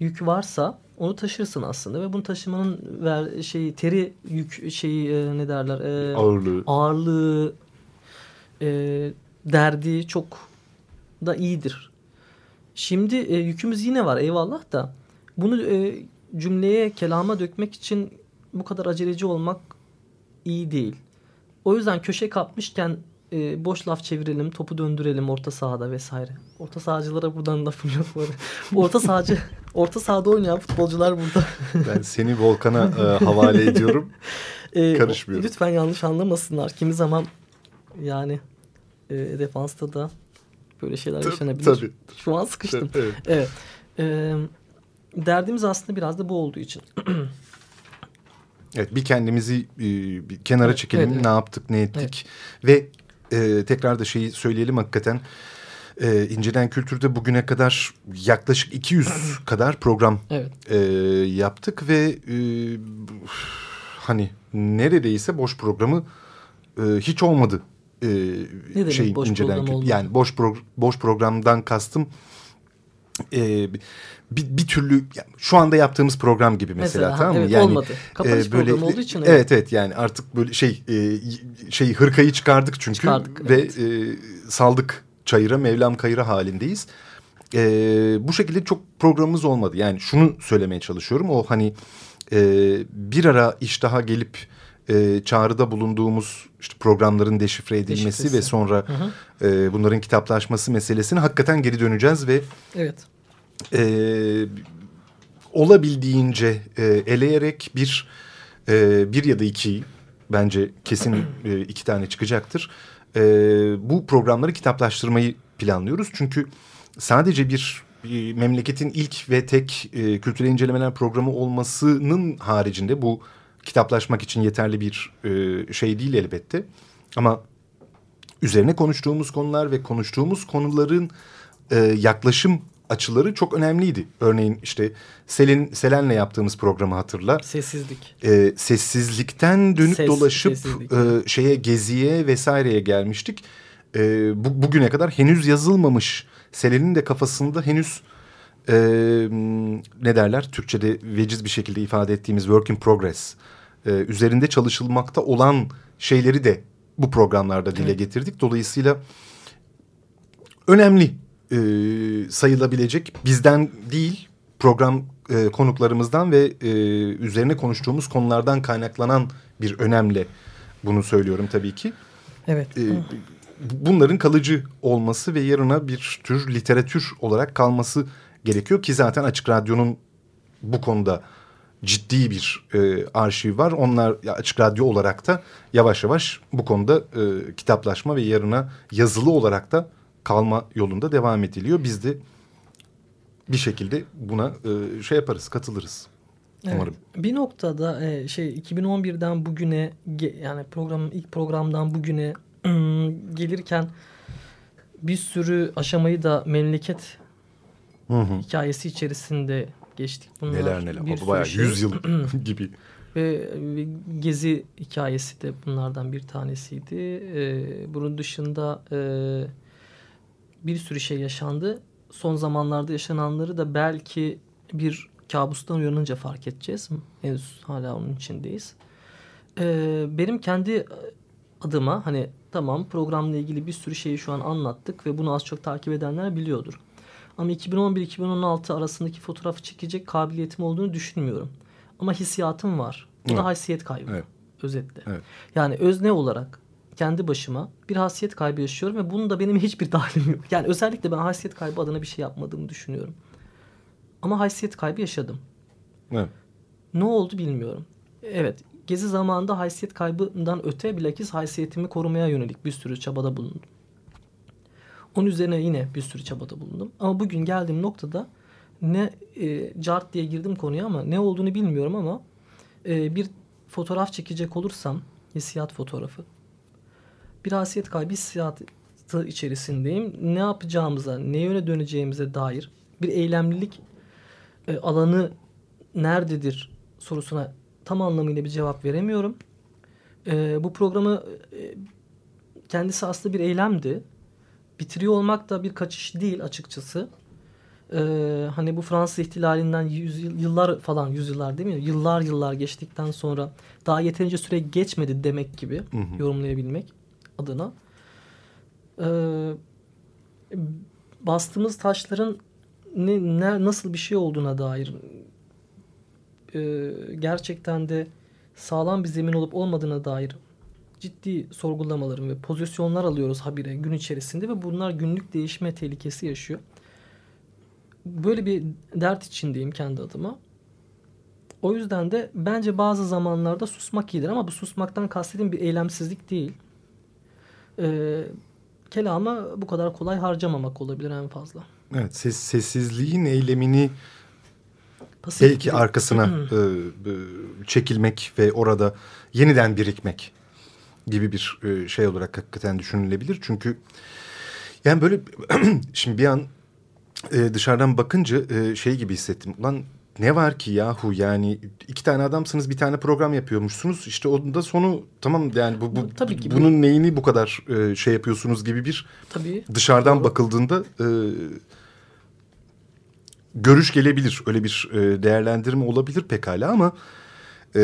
[SPEAKER 3] yük varsa onu taşırsın aslında ve bunu taşımanın ver şeyi teri yük şeyi e, ne derler e,
[SPEAKER 2] Ağırlığı.
[SPEAKER 3] ağırlığı e, derdi çok da iyidir. Şimdi e, yükümüz yine var eyvallah da bunu e, cümleye kelama dökmek için bu kadar aceleci olmak iyi değil. O yüzden köşe kapmışken e, boş laf çevirelim, topu döndürelim orta sahada vesaire. Orta sahacılara buradan lafım yok. orta sahacı, orta sahada oynayan futbolcular burada.
[SPEAKER 2] Ben seni Volkan'a e, havale ediyorum.
[SPEAKER 3] E,
[SPEAKER 2] Karışmıyorum.
[SPEAKER 3] Lütfen yanlış anlamasınlar. Kimi zaman yani e, defansta da böyle şeyler
[SPEAKER 2] Tabii,
[SPEAKER 3] yaşanabilir.
[SPEAKER 2] tabii.
[SPEAKER 3] Şu an sıkıştım.
[SPEAKER 2] Evet.
[SPEAKER 3] Evet. E, derdimiz aslında biraz da bu olduğu için.
[SPEAKER 2] Evet bir kendimizi e, bir kenara
[SPEAKER 3] Evet,
[SPEAKER 2] çekelim.
[SPEAKER 3] evet, evet.
[SPEAKER 2] Ne yaptık, ne ettik ve e, tekrar da şeyi söyleyelim hakikaten. E, İncelen Kültür'de bugüne kadar yaklaşık 200 kadar program
[SPEAKER 3] Evet.
[SPEAKER 2] e, yaptık ve e, hani neredeyse boş programı e, hiç olmadı. E,
[SPEAKER 3] demek
[SPEAKER 2] şeyin
[SPEAKER 3] boş olmadı?
[SPEAKER 2] Yani boş pro- boş programdan kastım e, bir, bir türlü yani şu anda yaptığımız program gibi mesela,
[SPEAKER 3] Mesela,
[SPEAKER 2] tamam mı?
[SPEAKER 3] evet,
[SPEAKER 2] yani
[SPEAKER 3] olmadı. Kapanış programı olduğu için evet.
[SPEAKER 2] Evet evet yani artık böyle şey e, şey hırkayı çıkardık çünkü
[SPEAKER 3] Çıkardık,
[SPEAKER 2] ve
[SPEAKER 3] evet.
[SPEAKER 2] e, saldık çayıra Mevlam kayıra halindeyiz. E, bu şekilde çok programımız olmadı. Yani şunu söylemeye çalışıyorum. O hani e, bir ara iştaha gelip e, çağrıda bulunduğumuz işte programların deşifre edilmesi
[SPEAKER 3] Deşifresi.
[SPEAKER 2] ve sonra e, bunların kitaplaşması meselesine hakikaten geri döneceğiz ve
[SPEAKER 3] Evet.
[SPEAKER 2] e, olabildiğince e, eleyerek bir e, bir ya da iki bence kesin e, iki tane çıkacaktır. E, bu programları kitaplaştırmayı planlıyoruz çünkü sadece bir memleketin ilk ve tek e, kültürel incelemeler programı olmasının haricinde bu kitaplaşmak için yeterli bir e, şey değil elbette ama üzerine konuştuğumuz konular ve konuştuğumuz konuların e, yaklaşım açıları çok önemliydi. Örneğin işte Selin Selen'le yaptığımız programı hatırla.
[SPEAKER 3] Sessizlik.
[SPEAKER 2] E, sessizlikten dönüp
[SPEAKER 3] Ses,
[SPEAKER 2] dolaşıp
[SPEAKER 3] sessizlik.
[SPEAKER 2] e, şeye geziye vesaireye gelmiştik. E, bu, bugüne kadar henüz yazılmamış Selen'in de kafasında henüz e, ne derler Türkçe'de veciz bir şekilde ifade ettiğimiz work in progress e, üzerinde çalışılmakta olan şeyleri de bu programlarda dile getirdik. Dolayısıyla önemli e, sayılabilecek bizden değil program e, konuklarımızdan ve e, üzerine konuştuğumuz konulardan kaynaklanan bir önemle bunu söylüyorum tabii ki.
[SPEAKER 3] Evet.
[SPEAKER 2] E, bunların kalıcı olması ve yarına bir tür literatür olarak kalması gerekiyor ki zaten Açık Radyo'nun bu konuda ciddi bir e, arşiv var. Onlar Açık Radyo olarak da yavaş yavaş bu konuda e, kitaplaşma ve yarına yazılı olarak da kalma yolunda devam ediliyor. Biz de bir şekilde buna e, şey yaparız, katılırız.
[SPEAKER 3] Evet.
[SPEAKER 2] Umarım.
[SPEAKER 3] Bir noktada e, şey 2011'den bugüne yani programın ilk programdan bugüne gelirken bir sürü aşamayı da memleket
[SPEAKER 2] Hı hı.
[SPEAKER 3] hikayesi içerisinde geçtik. Bunlar
[SPEAKER 2] Neler neler.
[SPEAKER 3] bir
[SPEAKER 2] bayağı
[SPEAKER 3] şey.
[SPEAKER 2] 100 yıl gibi.
[SPEAKER 3] Ve ve gezi hikayesi de bunlardan bir tanesiydi. Ee, bunun dışında e, bir sürü şey yaşandı. Son zamanlarda yaşananları da belki bir kabustan uyanınca fark edeceğiz. Henüz hala onun içindeyiz. Ee, benim kendi adıma hani tamam programla ilgili bir sürü şeyi şu an anlattık ve bunu az çok takip edenler biliyordur. Ama 2011-2016 arasındaki fotoğrafı çekecek kabiliyetim olduğunu düşünmüyorum. Ama hissiyatım var. Bu
[SPEAKER 2] Evet.
[SPEAKER 3] da haysiyet kaybı.
[SPEAKER 2] Evet.
[SPEAKER 3] Özetle.
[SPEAKER 2] Evet.
[SPEAKER 3] Yani özne olarak kendi başıma bir haysiyet kaybı yaşıyorum ve bunun da benim hiçbir dahilim yok. Yani özellikle ben haysiyet kaybı adına bir şey yapmadığımı düşünüyorum. Ama haysiyet kaybı yaşadım.
[SPEAKER 2] Evet.
[SPEAKER 3] Ne oldu bilmiyorum. Evet, gezi zamanında haysiyet kaybından öte bilakis haysiyetimi korumaya yönelik bir sürü çabada bulundum. Onun üzerine yine bir sürü çabada bulundum. Ama bugün geldiğim noktada ne e, cart diye girdim konuya ama ne olduğunu bilmiyorum ama e, bir fotoğraf çekecek olursam hissiyat fotoğrafı bir haysiyet kaybı hissiyatı içerisindeyim. Ne yapacağımıza, ne yöne döneceğimize dair bir eylemlilik e, alanı nerededir sorusuna tam anlamıyla bir cevap veremiyorum. E, bu programı e, kendisi aslında bir eylemdi. Bitiriyor olmak da bir kaçış değil açıkçası. E, hani bu Fransız ihtilalinden yüz, yıl- yıllar falan yüzyıllar değil mi? Yıllar yıllar geçtikten sonra daha yeterince süre geçmedi demek gibi
[SPEAKER 2] Hı hı.
[SPEAKER 3] yorumlayabilmek adına. E, bastığımız taşların ne, ne, nasıl bir şey olduğuna dair e, gerçekten de sağlam bir zemin olup olmadığına dair ciddi sorgulamalarım ve pozisyonlar alıyoruz habire gün içerisinde ve bunlar günlük değişme tehlikesi yaşıyor. Böyle bir dert içindeyim kendi adıma. O yüzden de bence bazı zamanlarda susmak iyidir ama bu susmaktan kastediğim bir eylemsizlik değil. Ee, kelamı bu kadar kolay harcamamak olabilir en fazla.
[SPEAKER 2] Evet, ses, sessizliğin eylemini
[SPEAKER 3] Pasif
[SPEAKER 2] belki
[SPEAKER 3] bir-
[SPEAKER 2] arkasına e, e, çekilmek ve orada yeniden birikmek gibi bir e, şey olarak hakikaten düşünülebilir. Çünkü Yani böyle şimdi bir an e, dışarıdan bakınca e, şey gibi hissettim. Ulan ne var ki yahu yani iki tane adamsınız bir tane program yapıyormuşsunuz. İşte onun da sonu tamam yani bu, bu
[SPEAKER 3] Tabii ki bu-
[SPEAKER 2] bunun neyini bu kadar e, şey yapıyorsunuz gibi bir
[SPEAKER 3] Tabii.
[SPEAKER 2] dışarıdan
[SPEAKER 3] Doğru.
[SPEAKER 2] bakıldığında e, görüş gelebilir. Öyle bir e, değerlendirme olabilir pekala ama e,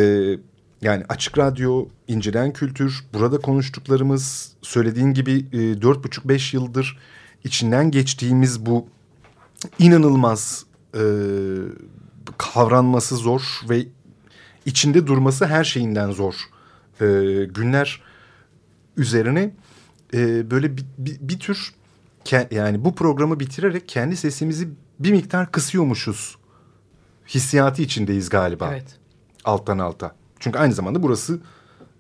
[SPEAKER 2] yani açık radyo, incelen kültür, burada konuştuklarımız söylediğin gibi e, dört buçuk beş yıldır içinden geçtiğimiz bu inanılmaz e, kavranması zor ve içinde durması her şeyinden zor e, günler üzerine e, böyle bir, bir, bir tür yani bu programı bitirerek kendi sesimizi bir miktar kısıyormuşuz hissiyatı içindeyiz galiba
[SPEAKER 3] Evet.
[SPEAKER 2] alttan alta. Çünkü aynı zamanda burası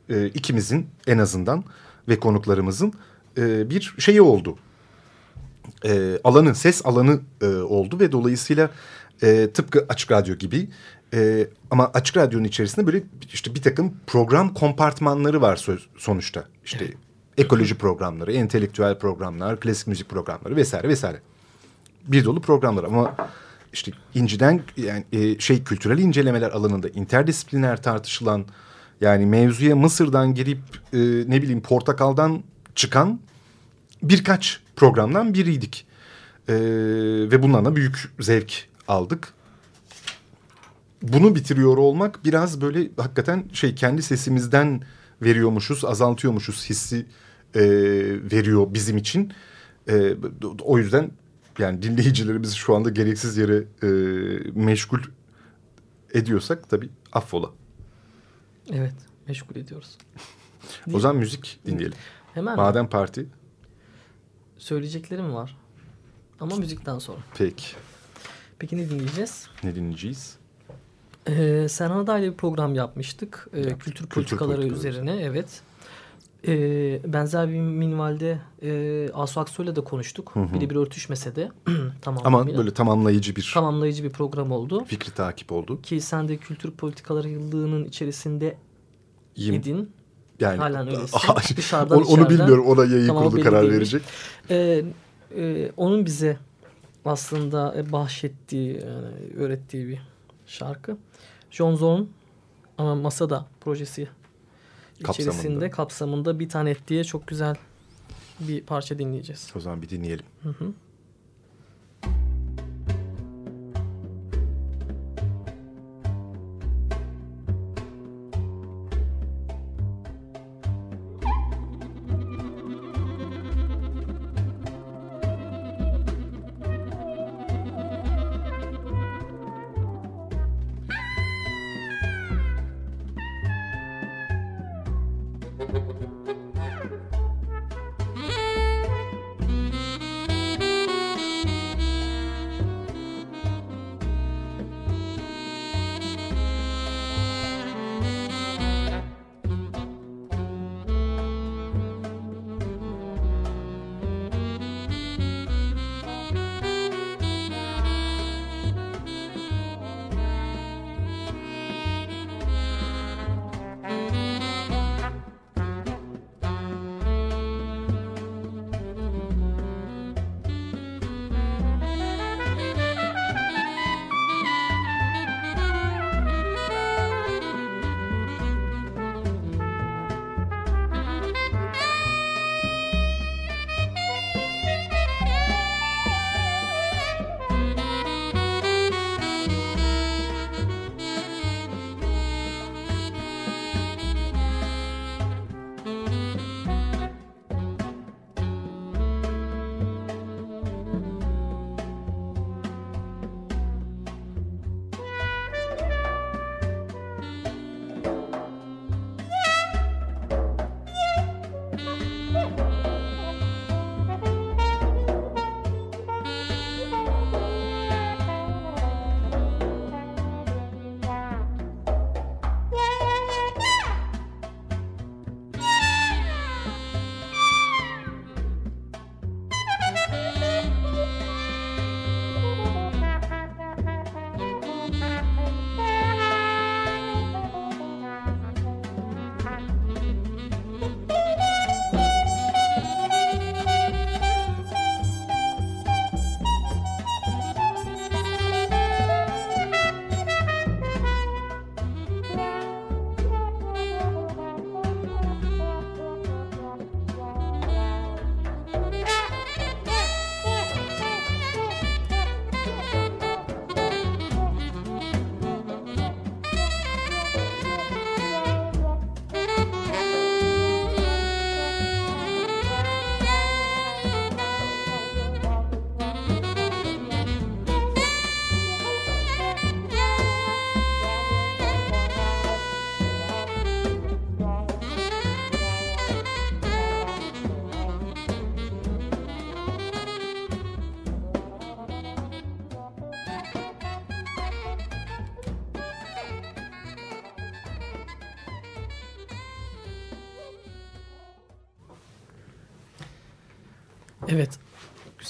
[SPEAKER 2] e, ikimizin en azından ve konuklarımızın e, bir şeyi oldu. E, alanı, ses alanı e, oldu ve dolayısıyla e, tıpkı Açık Radyo gibi e, ama Açık Radyo'nun içerisinde böyle işte bir takım program kompartmanları var söz, sonuçta. İşte ekoloji programları, entelektüel programlar, klasik müzik programları vesaire vesaire bir dolu programlar ama işte inciden yani e, şey kültürel incelemeler alanında interdisipliner tartışılan yani mevzuya Mısır'dan girip e, ne bileyim portakaldan çıkan birkaç programdan biriydik. E, ve bundan da büyük zevk aldık. Bunu bitiriyor olmak biraz böyle hakikaten şey kendi sesimizden veriyormuşuz, azaltıyormuşuz hissi e, veriyor bizim için. E, o yüzden yani dinleyicilerimizi şu anda gereksiz yere e, meşgul ediyorsak tabii affola.
[SPEAKER 3] Evet. Meşgul ediyoruz.
[SPEAKER 2] O zaman müzik dinleyelim.
[SPEAKER 3] Hemen mi?
[SPEAKER 2] Madem parti
[SPEAKER 3] söyleyeceklerim var. Ama müzikten sonra.
[SPEAKER 2] peki
[SPEAKER 3] Peki ne dinleyeceğiz?
[SPEAKER 2] ne dinleyeceğiz?
[SPEAKER 3] Ee, Serhan Aday'la bir program yapmıştık. Ee,
[SPEAKER 2] Yaptık.
[SPEAKER 3] kültür
[SPEAKER 2] Kültür
[SPEAKER 3] politikaları
[SPEAKER 2] politikaları
[SPEAKER 3] üzerine. Evet. Ee, benzer bir minvalde e, Asu Aksoy'la da konuştuk.
[SPEAKER 2] Hı hı.
[SPEAKER 3] Birebir örtüşmese de. tamam.
[SPEAKER 2] Ama böyle tamamlayıcı bir
[SPEAKER 3] tamamlayıcı bir program oldu.
[SPEAKER 2] fikri takip oldu.
[SPEAKER 3] Ki sen de kültür politikaları yıllığının içerisinde
[SPEAKER 2] İyiyim.
[SPEAKER 3] idin.
[SPEAKER 2] Yani
[SPEAKER 3] Halen öylesin. Dışarıdan,
[SPEAKER 2] onu, onu bilmiyorum. Ona yayın
[SPEAKER 3] Tamam,
[SPEAKER 2] kurulu karar
[SPEAKER 3] değilmiş.
[SPEAKER 2] verecek.
[SPEAKER 3] Ee, e, onun bize aslında e, bahşettiği, yani öğrettiği bir şarkı. John Zorn ama Masada projesi
[SPEAKER 2] Kapsamında.
[SPEAKER 3] içerisinde kapsamında bir tane et diye çok güzel bir parça dinleyeceğiz.
[SPEAKER 2] O zaman bir dinleyelim.
[SPEAKER 5] Thank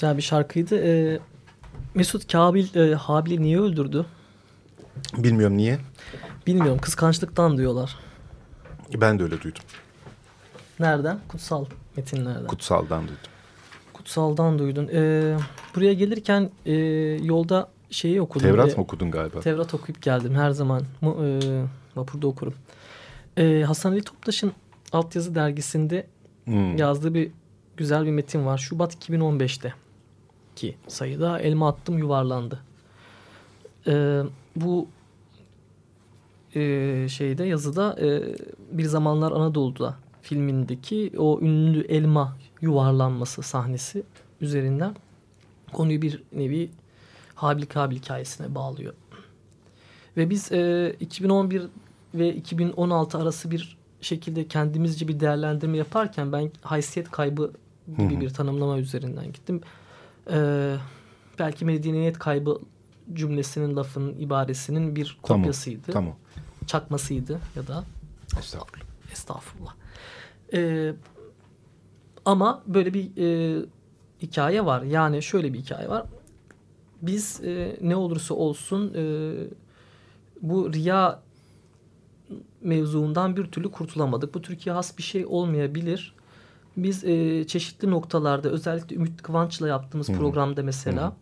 [SPEAKER 3] Güzel bir şarkıydı. Ee, Mesut Kabil e, Habil'i niye öldürdü?
[SPEAKER 2] Bilmiyorum niye.
[SPEAKER 3] Bilmiyorum. Kıskançlıktan diyorlar.
[SPEAKER 2] Ben de öyle duydum.
[SPEAKER 3] Nereden? Kutsal metinlerden.
[SPEAKER 2] Kutsaldan duydum.
[SPEAKER 3] Kutsaldan duydun. Ee, buraya gelirken e, yolda şeyi okudum.
[SPEAKER 2] Tevrat mı okudun galiba?
[SPEAKER 3] Tevrat okuyup geldim her zaman. E, vapurda okurum. Ee, Hasan Ali Toptaş'ın Altyazı dergisinde
[SPEAKER 2] Hmm.
[SPEAKER 3] yazdığı bir güzel bir metin var. Şubat 2015'te ki sayıda elma attım yuvarlandı. Ee, bu e, şeyde yazıda e, bir zamanlar Anadolu'da filmindeki o ünlü elma yuvarlanması sahnesi üzerinden konuyu bir nevi Habil Kabil hikayesine bağlıyor. Ve biz e, 2011 ve 2016 arası bir şekilde kendimizce bir değerlendirme yaparken ben haysiyet kaybı gibi
[SPEAKER 2] Hı hı.
[SPEAKER 3] bir tanımlama üzerinden gittim. Ee, belki medeniyet kaybı cümlesinin lafının ibaresinin bir
[SPEAKER 2] Tamam,
[SPEAKER 3] kopyasıydı.
[SPEAKER 2] Tamam.
[SPEAKER 3] Çakmasıydı ya da
[SPEAKER 2] Estağfurullah.
[SPEAKER 3] estağfurullah. Ee, ama böyle bir e, hikaye var. Yani şöyle bir hikaye var. Biz e, ne olursa olsun e, bu riya mevzuundan bir türlü kurtulamadık. Bu Türkiye has bir şey olmayabilir. Biz e, çeşitli noktalarda özellikle Ümit Kıvanç'la yaptığımız
[SPEAKER 2] Hı hı.
[SPEAKER 3] programda mesela
[SPEAKER 2] Hı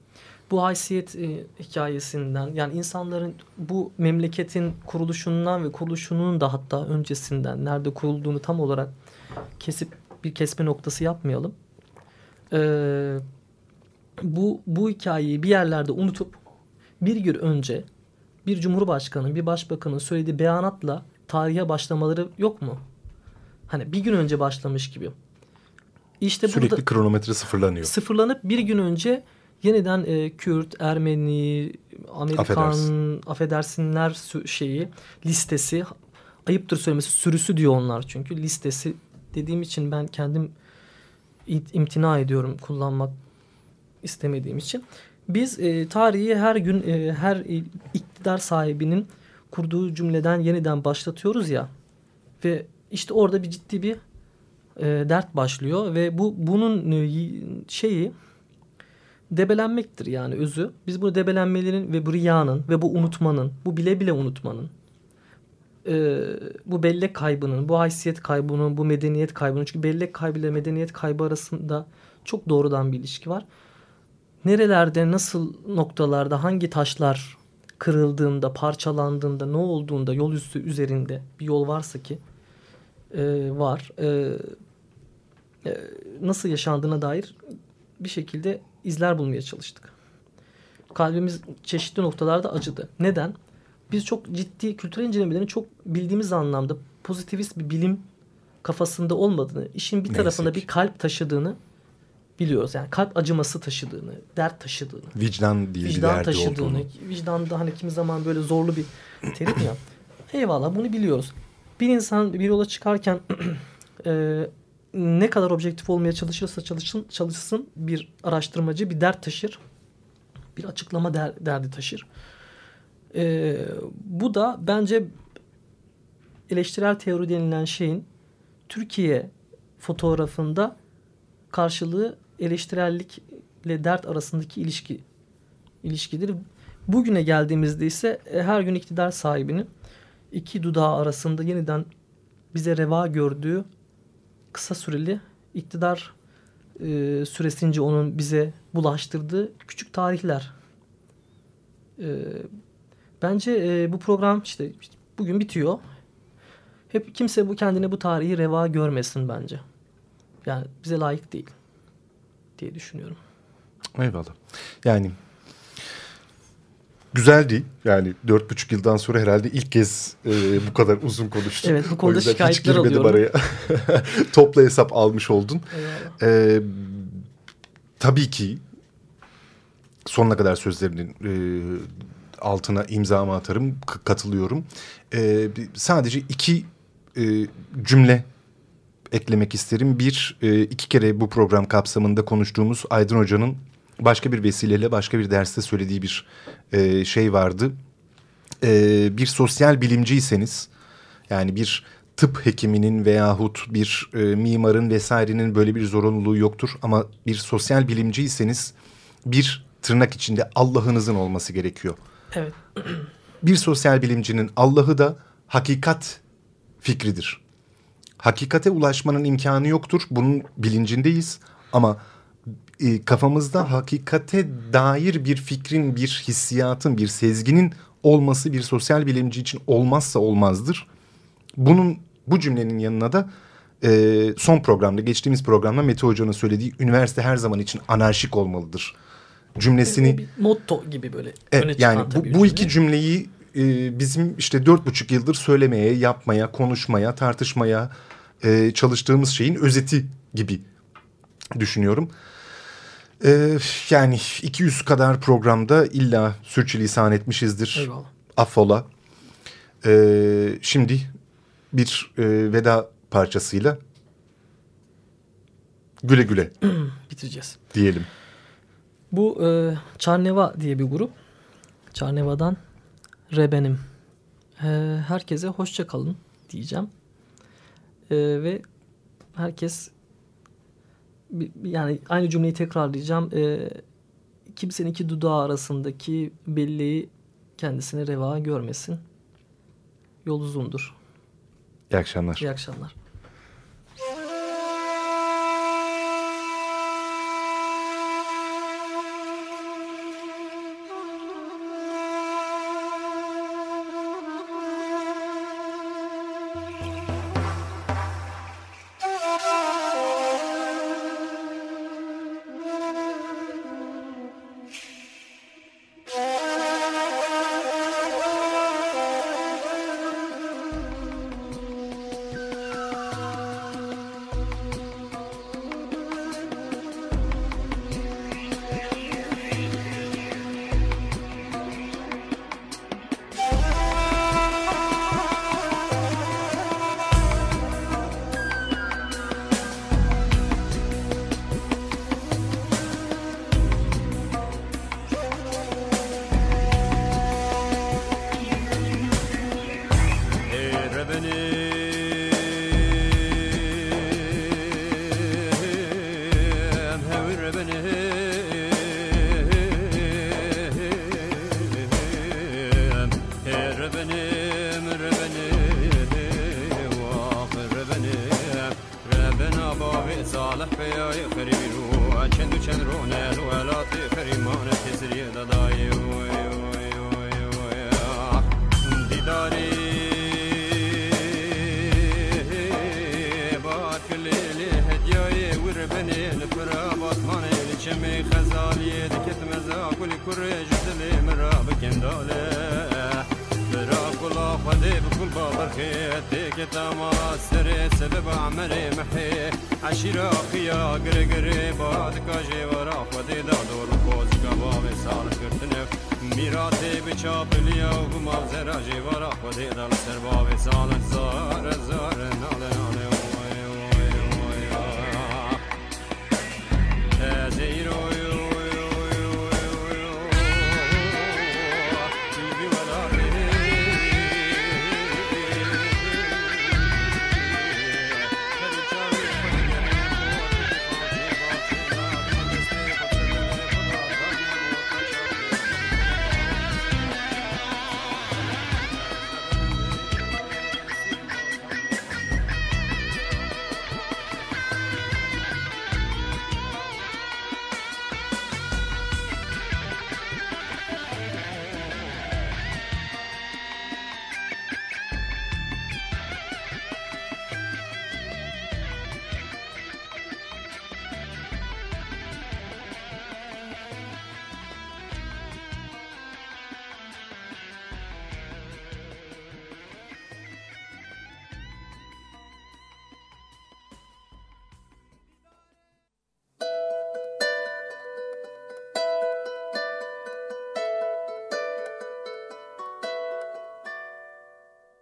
[SPEAKER 3] bu haysiyet e, hikayesinden yani insanların bu memleketin kuruluşundan ve kuruluşunun da hatta öncesinden nerede kurulduğunu tam olarak kesip bir kesme noktası yapmayalım. Ee, bu bu hikayeyi bir yerlerde unutup bir gün önce bir cumhurbaşkanı, bir başbakanın söylediği beyanatla tarihe başlamaları yok mu? Hani bir gün önce başlamış gibi. İşte
[SPEAKER 2] Sürekli
[SPEAKER 3] burada
[SPEAKER 2] kronometre sıfırlanıyor.
[SPEAKER 3] sıfırlanıp bir gün önce yeniden e, Kürt, Ermeni, Amerikan,
[SPEAKER 2] Affedersin.
[SPEAKER 3] affedersinler şeyi listesi ayıptır söylemesi sürüsü diyor onlar çünkü listesi dediğim için ben kendim imtina ediyorum kullanmak istemediğim için. Biz e, tarihi her gün e, her iktidar sahibinin kurduğu cümleden yeniden başlatıyoruz ya ve işte orada bir ciddi bir e, dert başlıyor ve bu bunun e, şeyi debelenmektir yani özü. Biz bu debelenmelerin ve bu riyanın ve bu unutmanın, bu bile bile unutmanın, e, bu bellek kaybının, bu haysiyet kaybının, bu medeniyet kaybının. Çünkü bellek kaybı ile medeniyet kaybı arasında çok doğrudan bir ilişki var. Nerelerde, nasıl noktalarda, hangi taşlar kırıldığında, parçalandığında, ne olduğunda, yol üstü üzerinde bir yol varsa ki e, var. E, e, nasıl yaşandığına dair bir şekilde izler bulmaya çalıştık. Kalbimiz çeşitli noktalarda acıdı. Neden? Biz çok ciddi kültürel incelemelerin çok bildiğimiz anlamda pozitivist bir bilim kafasında olmadığını, işin bir tarafında bir kalp taşıdığını biliyoruz. Yani kalp acıması taşıdığını, dert taşıdığını,
[SPEAKER 2] Vicdan bir
[SPEAKER 3] vicdan
[SPEAKER 2] derdi
[SPEAKER 3] taşıdığını,
[SPEAKER 2] olduğunu.
[SPEAKER 3] vicdan da hani kimi zaman böyle zorlu bir terim ya. Eyvallah bunu biliyoruz. Bir insan bir yola çıkarken e, ne kadar objektif olmaya çalışırsa çalışsın, çalışsın bir araştırmacı bir dert taşır. Bir açıklama der, derdi taşır. E, bu da bence eleştirel teori denilen şeyin Türkiye fotoğrafında karşılığı eleştirellikle dert arasındaki ilişki ilişkidir. Bugüne geldiğimizde ise e, her gün iktidar sahibinin iki dudağı arasında yeniden bize reva gördüğü kısa süreli iktidar e, süresince onun bize bulaştırdığı küçük tarihler. E, bence e, bu program işte bugün bitiyor. Hep kimse bu kendine bu tarihi reva görmesin bence. Yani bize layık değil diye düşünüyorum.
[SPEAKER 2] Eyvallah. Yani güzeldi. Yani dört buçuk yıldan sonra herhalde ilk kez e, bu kadar uzun konuştum.
[SPEAKER 3] Evet, bu konuda şikayetler
[SPEAKER 2] hiç
[SPEAKER 3] alıyorum.
[SPEAKER 2] araya. Topla hesap almış oldun. Ee, tabii ki sonuna kadar sözlerinin e, altına imzamı atarım, katılıyorum. Bir- sadece iki e, cümle eklemek isterim. Bir, e, iki kere bu program kapsamında konuştuğumuz Aydın Hoca'nın başka bir vesileyle başka bir derste söylediği bir e, şey vardı. E, bir sosyal bilimciyseniz yani bir tıp hekiminin veyahut bir e, mimarın vesairenin böyle bir zorunluluğu yoktur. Ama bir sosyal bilimciyseniz bir tırnak içinde Allah'ınızın olması gerekiyor.
[SPEAKER 7] Evet.
[SPEAKER 2] Bir sosyal bilimcinin Allah'ı da hakikat fikridir. Hakikate ulaşmanın imkanı yoktur. Bunun bilincindeyiz. Ama e, kafamızda hakikate dair bir fikrin, bir hissiyatın, bir sezginin olması bir sosyal bilimci için olmazsa olmazdır. Bunun bu cümlenin yanına da e, son programda, geçtiğimiz programda Mete Hoca'nın söylediği üniversite her zaman için anarşik olmalıdır cümlesini...
[SPEAKER 7] Bir motto gibi böyle öne
[SPEAKER 2] Evet, yani bu, bu iki cümleyi e, bizim işte dört buçuk yıldır söylemeye, yapmaya, konuşmaya, tartışmaya e, çalıştığımız şeyin özeti gibi düşünüyorum. E, yani 200 kadar programda illa sürçülisan etmişizdir.
[SPEAKER 7] Eyvallah.
[SPEAKER 2] Affola. E, şimdi bir e, veda parçasıyla güle güle
[SPEAKER 7] bitireceğiz.
[SPEAKER 2] diyelim.
[SPEAKER 7] Bu e, Çarneva diye bir grup. Çarneva'dan Rebenim. E, herkese hoşça kalın diyeceğim. E, ve herkes yani aynı cümleyi tekrarlayacağım. E, kimsenin iki dudağı arasındaki belleği kendisine reva görmesin. Yol uzundur.
[SPEAKER 2] İyi akşamlar.
[SPEAKER 7] İyi akşamlar.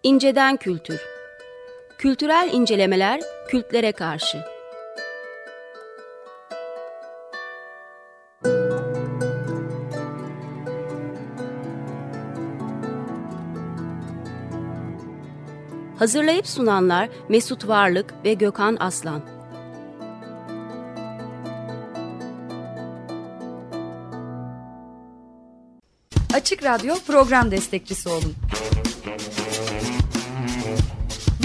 [SPEAKER 8] İnceden kültür. Kültürel incelemeler kültlere karşı. Hazırlayıp sunanlar Mesut Varlık ve Gökhan Aslan.
[SPEAKER 9] Açık Radyo program destekçisi olun.